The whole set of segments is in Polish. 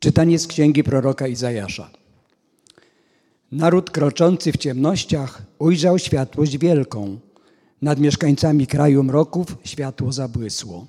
Czytanie z księgi proroka Izajasza. Naród kroczący w ciemnościach ujrzał światłość wielką. Nad mieszkańcami kraju mroków światło zabłysło.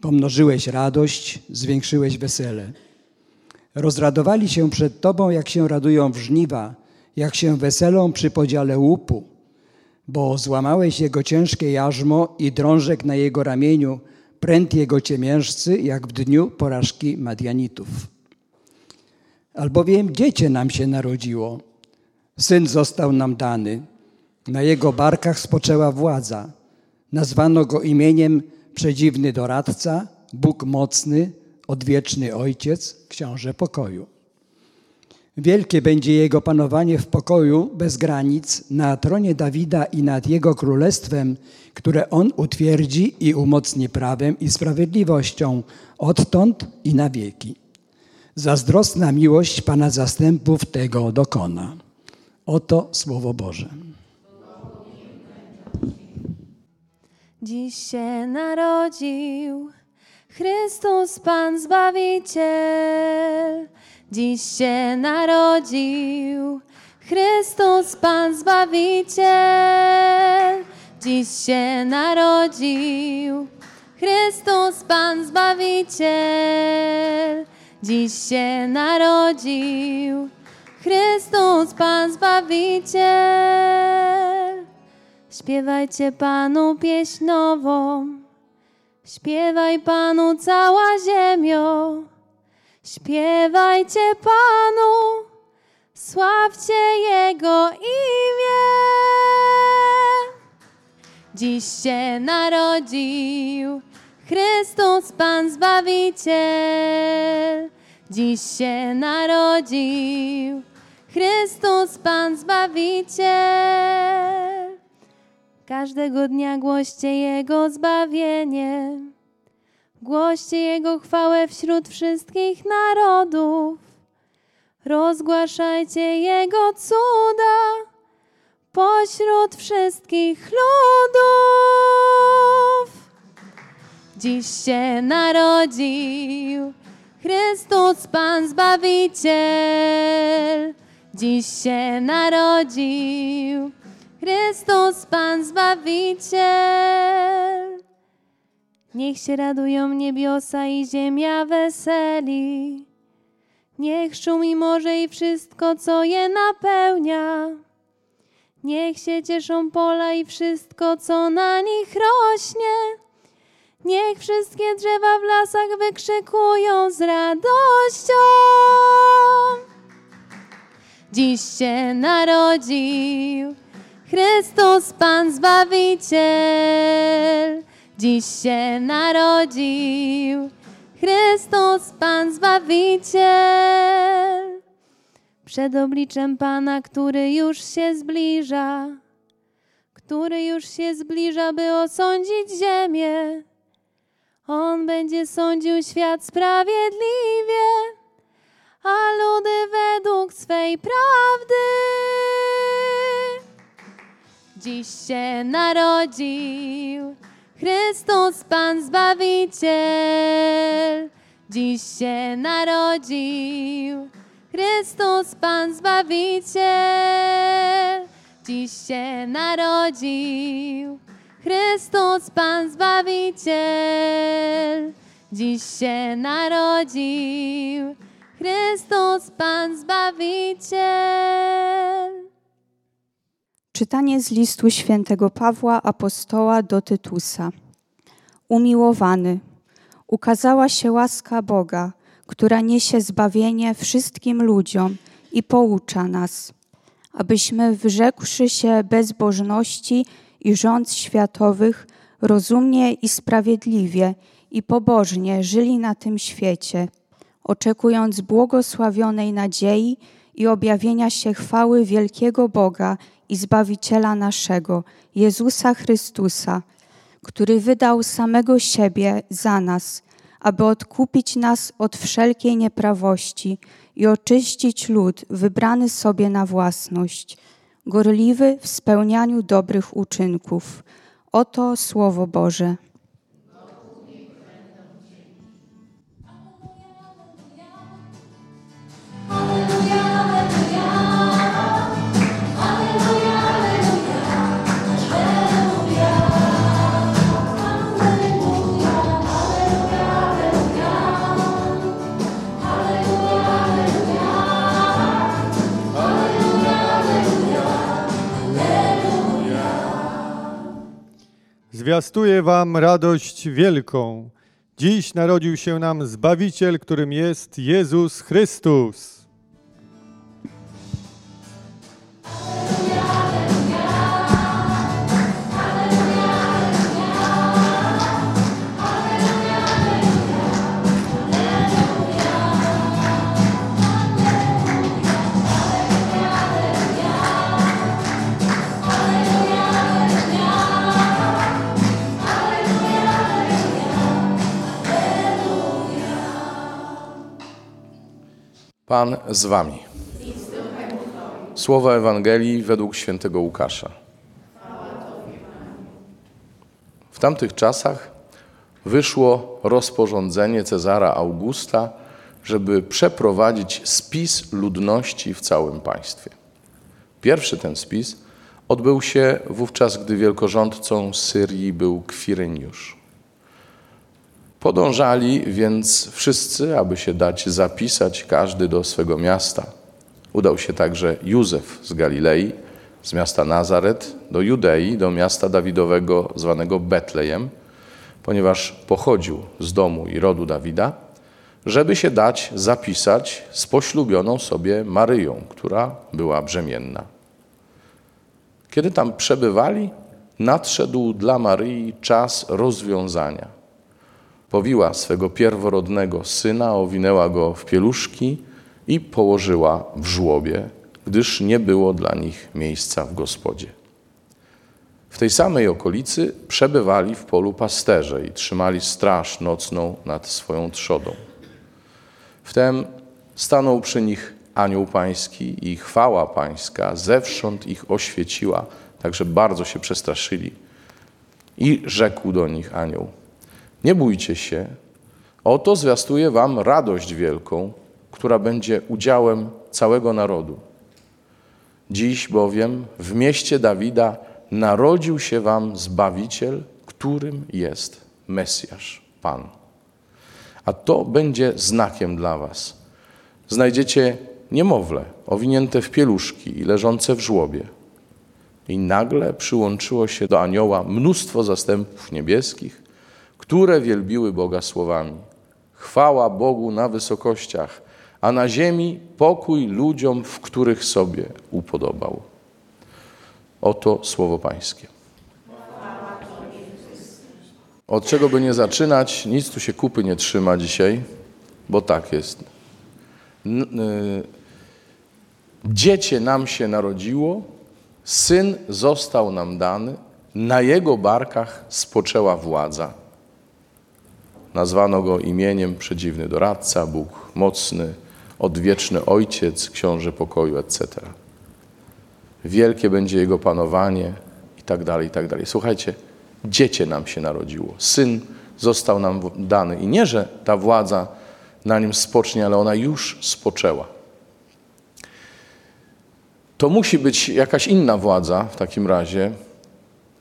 Pomnożyłeś radość, zwiększyłeś wesele. Rozradowali się przed Tobą, jak się radują w żniwa, jak się weselą przy podziale łupu. Bo złamałeś jego ciężkie jarzmo i drążek na jego ramieniu, pręt jego ciemiężcy, jak w dniu porażki Madianitów. Albowiem dziecię nam się narodziło, syn został nam dany, na jego barkach spoczęła władza. Nazwano go imieniem Przedziwny Doradca, Bóg Mocny, Odwieczny Ojciec, Książę Pokoju. Wielkie będzie jego panowanie w pokoju bez granic na tronie Dawida i nad jego królestwem, które on utwierdzi i umocni prawem i sprawiedliwością odtąd i na wieki. Zazdrosna miłość Pana zastępów tego dokona. Oto Słowo Boże. Dziś się narodził Chrystus Pan Zbawiciel. Dziś się narodził Chrystus Pan Zbawiciel. Dziś się narodził Chrystus Pan Zbawiciel. Dziś się narodził Chrystus Pan Zbawiciel. Śpiewajcie Panu pieśń nową, śpiewaj Panu cała ziemio, śpiewajcie Panu, sławcie Jego imię. Dziś się narodził Chrystus Pan Zbawiciel. Dziś się narodził Chrystus Pan Zbawiciel. Każdego dnia głoście Jego zbawienie. Głoście Jego chwałę wśród wszystkich narodów. Rozgłaszajcie Jego cuda pośród wszystkich ludów. Dziś się narodził Chrystus Pan Zbawiciel. Dziś się narodził Chrystus Pan Zbawiciel. Niech się radują niebiosa i ziemia weseli. Niech szumi morze i wszystko, co je napełnia. Niech się cieszą pola i wszystko, co na nich rośnie. Niech wszystkie drzewa w lasach wykrzykują z radością. Dziś się narodził Chrystus Pan Zbawiciel. Dziś się narodził Chrystus Pan Zbawiciel. Przed obliczem Pana, który już się zbliża, który już się zbliża, by osądzić ziemię. On będzie sądził świat sprawiedliwie, a ludy według swej prawdy. Dziś się narodził Chrystus Pan Zbawiciel. Dziś się narodził Chrystus Pan Zbawiciel. Dziś się narodził Chrystus Pan Zbawiciel. Dziś się narodził Chrystus Pan Zbawiciel. Czytanie z listu świętego Pawła Apostoła do Tytusa. Umiłowany, ukazała się łaska Boga, która niesie zbawienie wszystkim ludziom i poucza nas, abyśmy wyrzekłszy się bezbożności i rząd światowych, rozumnie i sprawiedliwie i pobożnie żyli na tym świecie, oczekując błogosławionej nadziei i objawienia się chwały wielkiego Boga i Zbawiciela naszego, Jezusa Chrystusa, który wydał samego siebie za nas, aby odkupić nas od wszelkiej nieprawości i oczyścić lud wybrany sobie na własność, gorliwy w spełnianiu dobrych uczynków. Oto Słowo Boże. Zwiastuję wam radość wielką. Dziś narodził się nam Zbawiciel, którym jest Jezus Chrystus. Pan z wami. Słowa Ewangelii według świętego Łukasza. W tamtych czasach wyszło rozporządzenie Cezara Augusta, żeby przeprowadzić spis ludności w całym państwie. Pierwszy ten spis odbył się wówczas, gdy wielkorządcą Syrii był Kwiryniusz. Podążali więc wszyscy, aby się dać zapisać, każdy do swego miasta. Udał się także Józef z Galilei, z miasta Nazaret, do Judei, do miasta Dawidowego zwanego Betlejem, ponieważ pochodził z domu i rodu Dawida, żeby się dać zapisać z poślubioną sobie Maryją, która była brzemienna. Kiedy tam przebywali, nadszedł dla Maryi czas rozwiązania powiła swego pierworodnego syna, owinęła go w pieluszki i położyła w żłobie, gdyż nie było dla nich miejsca w gospodzie. W tej samej okolicy przebywali w polu pasterze i trzymali straż nocną nad swoją trzodą. Wtem stanął przy nich anioł pański i chwała pańska zewsząd ich oświeciła, także bardzo się przestraszyli. I rzekł do nich anioł – nie bójcie się, oto zwiastuję wam radość wielką, która będzie udziałem całego narodu. Dziś bowiem w mieście Dawida narodził się wam Zbawiciel, którym jest Mesjasz, Pan. A to będzie znakiem dla was. Znajdziecie niemowlę owinięte w pieluszki i leżące w żłobie. I nagle przyłączyło się do anioła mnóstwo zastępów niebieskich, które wielbiły Boga słowami. Chwała Bogu na wysokościach, a na ziemi pokój ludziom, w których sobie upodobał. Oto słowo Pańskie. Od czego by nie zaczynać, nic tu się kupy nie trzyma dzisiaj, bo tak jest. Y, dziecię nam się narodziło, syn został nam dany, na jego barkach spoczęła władza. Nazwano go imieniem przedziwny doradca, Bóg mocny, odwieczny ojciec, książę pokoju, etc. Wielkie będzie jego panowanie i tak dalej, i tak dalej. Słuchajcie, dziecię nam się narodziło, syn został nam dany. I nie, że ta władza na nim spocznie, ale ona już spoczęła. To musi być jakaś inna władza w takim razie,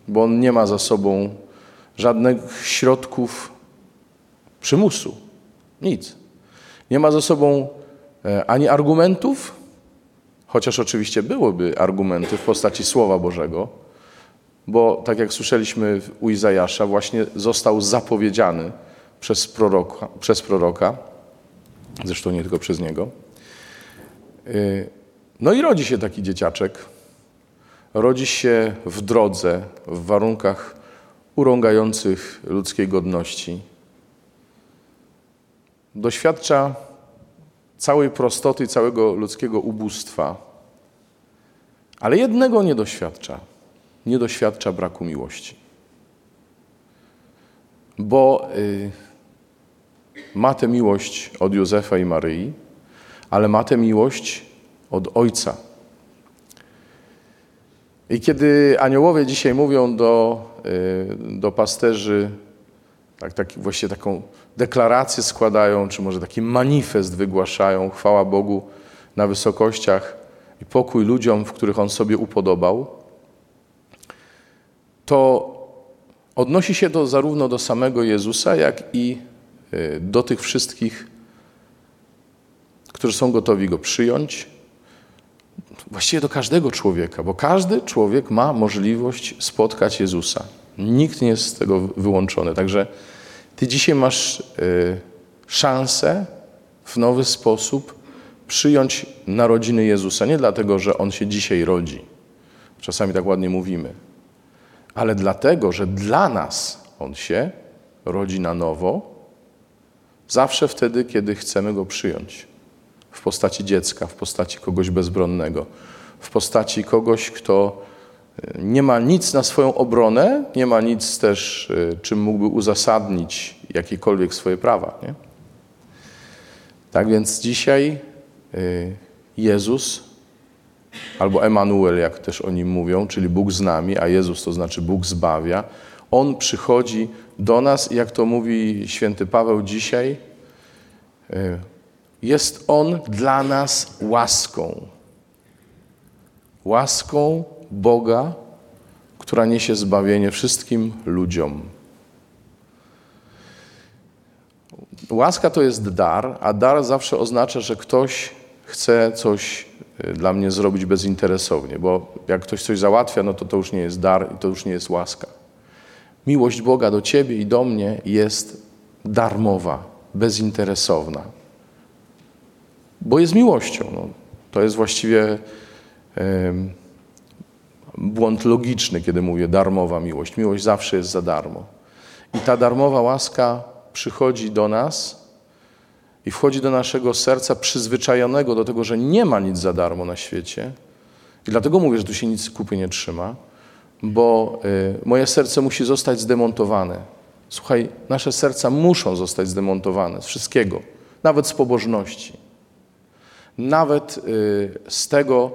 bo on nie ma za sobą żadnych środków przymusu. Nic. Nie ma ze sobą e, ani argumentów, chociaż oczywiście byłyby argumenty w postaci Słowa Bożego, bo tak jak słyszeliśmy u Izajasza, właśnie został zapowiedziany przez proroka, przez proroka zresztą nie tylko przez niego. E, no i rodzi się taki dzieciaczek. Rodzi się w drodze, w warunkach urągających ludzkiej godności doświadcza całej prostoty, całego ludzkiego ubóstwa, ale jednego nie doświadcza. Nie doświadcza braku miłości. Bo y, ma tę miłość od Józefa i Maryi, ale ma tę miłość od Ojca. I kiedy aniołowie dzisiaj mówią do, y, do pasterzy, tak, tak, właśnie taką deklarację składają, czy może taki manifest wygłaszają, chwała Bogu na wysokościach i pokój ludziom, w których On sobie upodobał, to odnosi się to zarówno do samego Jezusa, jak i y, do tych wszystkich, którzy są gotowi Go przyjąć, właściwie do każdego człowieka, bo każdy człowiek ma możliwość spotkać Jezusa. Nikt nie jest z tego wyłączony. Także ty dzisiaj masz y, szansę w nowy sposób przyjąć narodziny Jezusa. Nie dlatego, że On się dzisiaj rodzi. Czasami tak ładnie mówimy. Ale dlatego, że dla nas On się rodzi na nowo, zawsze wtedy, kiedy chcemy Go przyjąć. W postaci dziecka, w postaci kogoś bezbronnego, w postaci kogoś, kto nie ma nic na swoją obronę, nie ma nic też, y, czym mógłby uzasadnić jakiekolwiek swoje prawa. Nie? Tak więc dzisiaj y, Jezus, albo Emanuel, jak też o nim mówią, czyli Bóg z nami, a Jezus to znaczy Bóg zbawia, On przychodzi do nas jak to mówi święty Paweł dzisiaj, jest On dla nas łaską. Łaską Boga, która niesie zbawienie wszystkim ludziom. Łaska to jest dar, a dar zawsze oznacza, że ktoś chce coś y, dla mnie zrobić bezinteresownie, bo jak ktoś coś załatwia, no to to już nie jest dar i to już nie jest łaska. Miłość Boga do ciebie i do mnie jest darmowa, bezinteresowna, bo jest miłością. No, to jest właściwie błąd logiczny, kiedy mówię darmowa miłość. Miłość zawsze jest za darmo. I ta darmowa łaska przychodzi do nas i wchodzi do naszego serca przyzwyczajonego do tego, że nie ma nic za darmo na świecie. I dlatego mówię, że tu się nic kupy nie trzyma, bo y, moje serce musi zostać zdemontowane. Słuchaj, nasze serca muszą zostać zdemontowane z wszystkiego, nawet z pobożności, nawet y, z tego,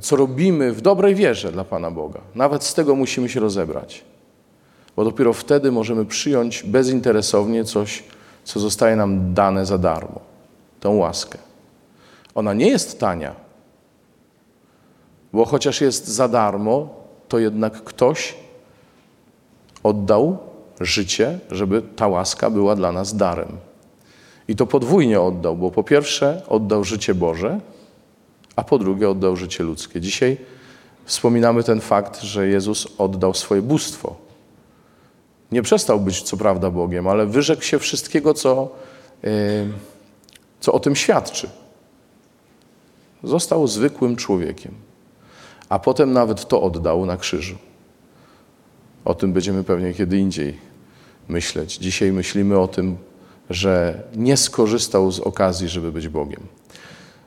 co robimy w dobrej wierze dla Pana Boga. Nawet z tego musimy się rozebrać, bo dopiero wtedy możemy przyjąć bezinteresownie coś, co zostaje nam dane za darmo tę łaskę. Ona nie jest tania, bo chociaż jest za darmo, to jednak ktoś oddał życie, żeby ta łaska była dla nas darem. I to podwójnie oddał, bo po pierwsze oddał życie Boże, a po drugie oddał życie ludzkie. Dzisiaj wspominamy ten fakt, że Jezus oddał swoje bóstwo. Nie przestał być co prawda Bogiem, ale wyrzekł się wszystkiego, co, yy, co o tym świadczy. Został zwykłym człowiekiem, a potem nawet to oddał na krzyżu. O tym będziemy pewnie kiedy indziej myśleć. Dzisiaj myślimy o tym, że nie skorzystał z okazji, żeby być Bogiem.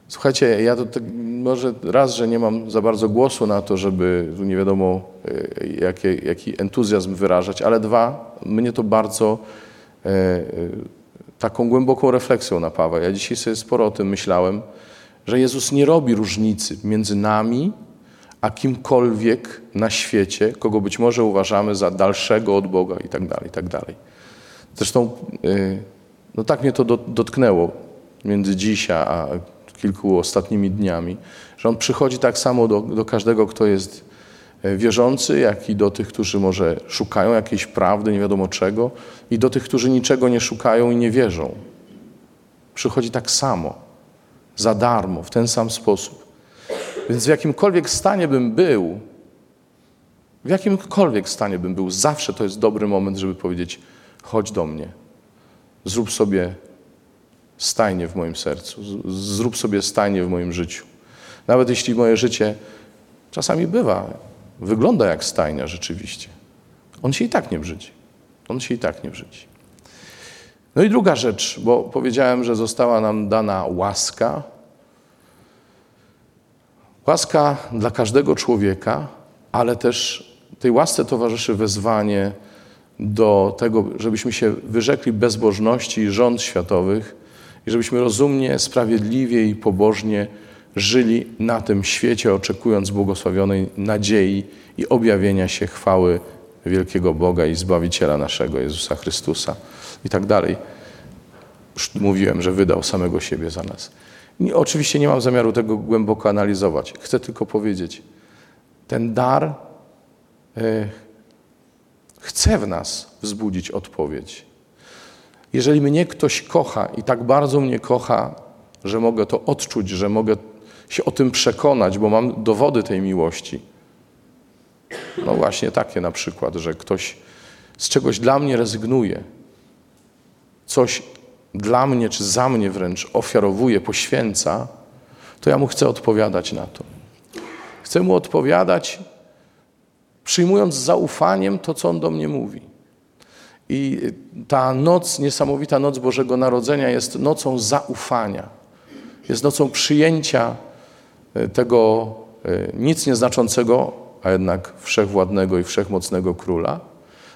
Słuchajcie, ja to tak, może raz, że nie mam za bardzo głosu na to, żeby nie wiadomo e, jaki, entuzjazm wyrażać, ale dwa, mnie to bardzo e, e, taką głęboką refleksją napawa. Ja dzisiaj sobie sporo o tym myślałem, że Jezus nie robi różnicy między nami a kimkolwiek na świecie, kogo być może uważamy za dalszego od Boga i tak dalej, i tak dalej. Zresztą no tak mnie to dotknęło między dziś a kilku ostatnimi dniami, że On przychodzi tak samo do, do każdego, kto jest e, wierzący, jak i do tych, którzy może szukają jakiejś prawdy, nie wiadomo czego, i do tych, którzy niczego nie szukają i nie wierzą. Przychodzi tak samo, za darmo, w ten sam sposób. Więc w jakimkolwiek stanie bym był, w jakimkolwiek stanie bym był, zawsze to jest dobry moment, żeby powiedzieć: chodź do mnie, zrób sobie stajnie w moim sercu, zrób sobie stajnie w moim życiu. Nawet jeśli moje życie czasami bywa, wygląda jak stajnia rzeczywiście. On się i tak nie brzydzi. On się i tak nie brzydzi. No i druga rzecz, bo powiedziałem, że została nam dana łaska. Łaska dla każdego człowieka, ale też tej łasce towarzyszy wezwanie do tego, żebyśmy się wyrzekli bezbożności i rząd światowych i żebyśmy rozumnie, sprawiedliwie i pobożnie żyli na tym świecie, oczekując błogosławionej nadziei i objawienia się chwały wielkiego Boga i Zbawiciela naszego, Jezusa Chrystusa i tak dalej. Już mówiłem, że wydał samego siebie za nas. Oczywiście nie mam zamiaru tego głęboko analizować. Chcę tylko powiedzieć, ten dar y, chce w nas wzbudzić odpowiedź. Jeżeli mnie ktoś kocha i tak bardzo mnie kocha, że mogę to odczuć, że mogę się o tym przekonać, bo mam dowody tej miłości. No właśnie takie na przykład, że ktoś z czegoś dla mnie rezygnuje, coś dla mnie czy za mnie wręcz ofiarowuje, poświęca, to ja mu chcę odpowiadać na to. Chcę mu odpowiadać, przyjmując z zaufaniem to, co on do mnie mówi. I ta noc, niesamowita noc Bożego Narodzenia jest nocą zaufania. Jest nocą przyjęcia e, tego e, nic nieznaczącego, a jednak wszechwładnego i wszechmocnego króla.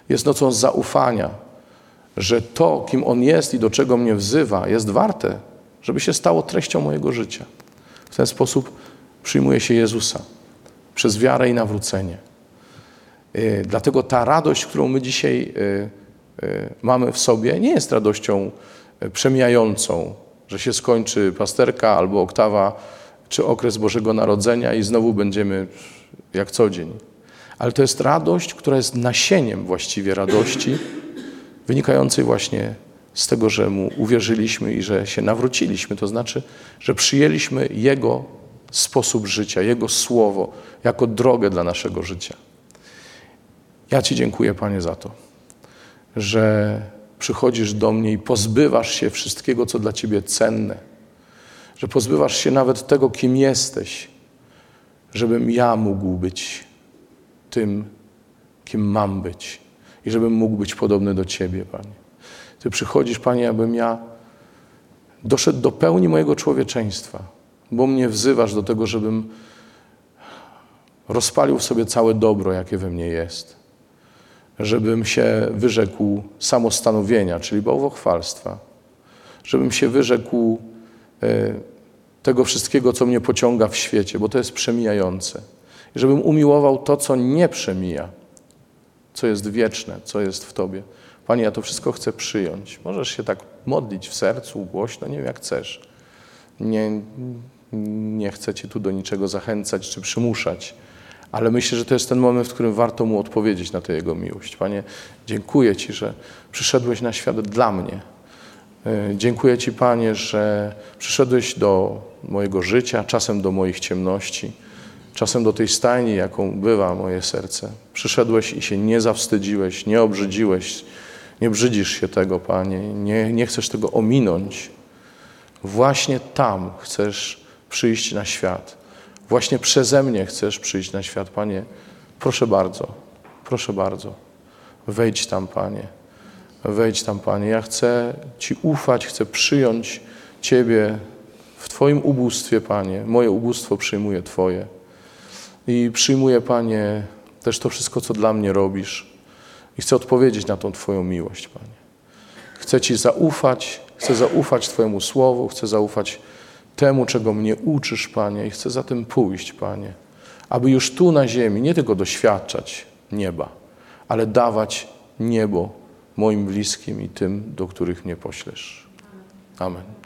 Jest nocą zaufania, że to, kim on jest i do czego mnie wzywa, jest warte, żeby się stało treścią mojego życia. W ten sposób przyjmuje się Jezusa przez wiarę i nawrócenie. E, dlatego ta radość, którą my dzisiaj mamy w sobie, nie jest radością przemijającą, że się skończy pasterka albo oktawa, czy okres Bożego Narodzenia i znowu będziemy jak co dzień. Ale to jest radość, która jest nasieniem właściwie radości, wynikającej właśnie z tego, że Mu uwierzyliśmy i że się nawróciliśmy. To znaczy, że przyjęliśmy Jego sposób życia, Jego słowo jako drogę dla naszego życia. Ja Ci dziękuję, Panie, za to, że przychodzisz do mnie i pozbywasz się wszystkiego, co dla Ciebie cenne, że pozbywasz się nawet tego, kim jesteś, żebym ja mógł być tym, kim mam być i żebym mógł być podobny do Ciebie, Panie. Ty przychodzisz, Panie, abym ja doszedł do pełni mojego człowieczeństwa, bo mnie wzywasz do tego, żebym rozpalił w sobie całe dobro, jakie we mnie jest żebym się wyrzekł samostanowienia, czyli bałwochwalstwa, żebym się wyrzekł e, tego wszystkiego, co mnie pociąga w świecie, bo to jest przemijające. I żebym umiłował to, co nie przemija, co jest wieczne, co jest w Tobie. Panie, ja to wszystko chcę przyjąć. Możesz się tak modlić w sercu, głośno, nie wiem jak chcesz. Nie, nie chcę Cię tu do niczego zachęcać czy przymuszać ale myślę, że to jest ten moment, w którym warto mu odpowiedzieć na tę jego miłość. Panie, dziękuję Ci, że przyszedłeś na świat dla mnie. E, dziękuję Ci, Panie, że przyszedłeś do mojego życia, czasem do moich ciemności, czasem do tej stajni, jaką bywa moje serce. Przyszedłeś i się nie zawstydziłeś, nie obrzydziłeś, nie brzydzisz się tego, Panie, nie, nie chcesz tego ominąć. Właśnie tam chcesz przyjść na świat Właśnie przeze mnie chcesz przyjść na świat, Panie. Proszę bardzo, proszę bardzo. Wejdź tam, Panie. Wejdź tam, Panie. Ja chcę Ci ufać, chcę przyjąć Ciebie w Twoim ubóstwie, Panie. Moje ubóstwo przyjmuje Twoje. I przyjmuję, Panie, też to wszystko, co dla mnie robisz. I chcę odpowiedzieć na tą Twoją miłość, Panie. Chcę Ci zaufać, chcę zaufać Twojemu Słowu, chcę zaufać temu, czego mnie uczysz, Panie, i chcę za tym pójść, Panie, aby już tu na ziemi nie tylko doświadczać nieba, ale dawać niebo moim bliskim i tym, do których mnie poślesz. Amen.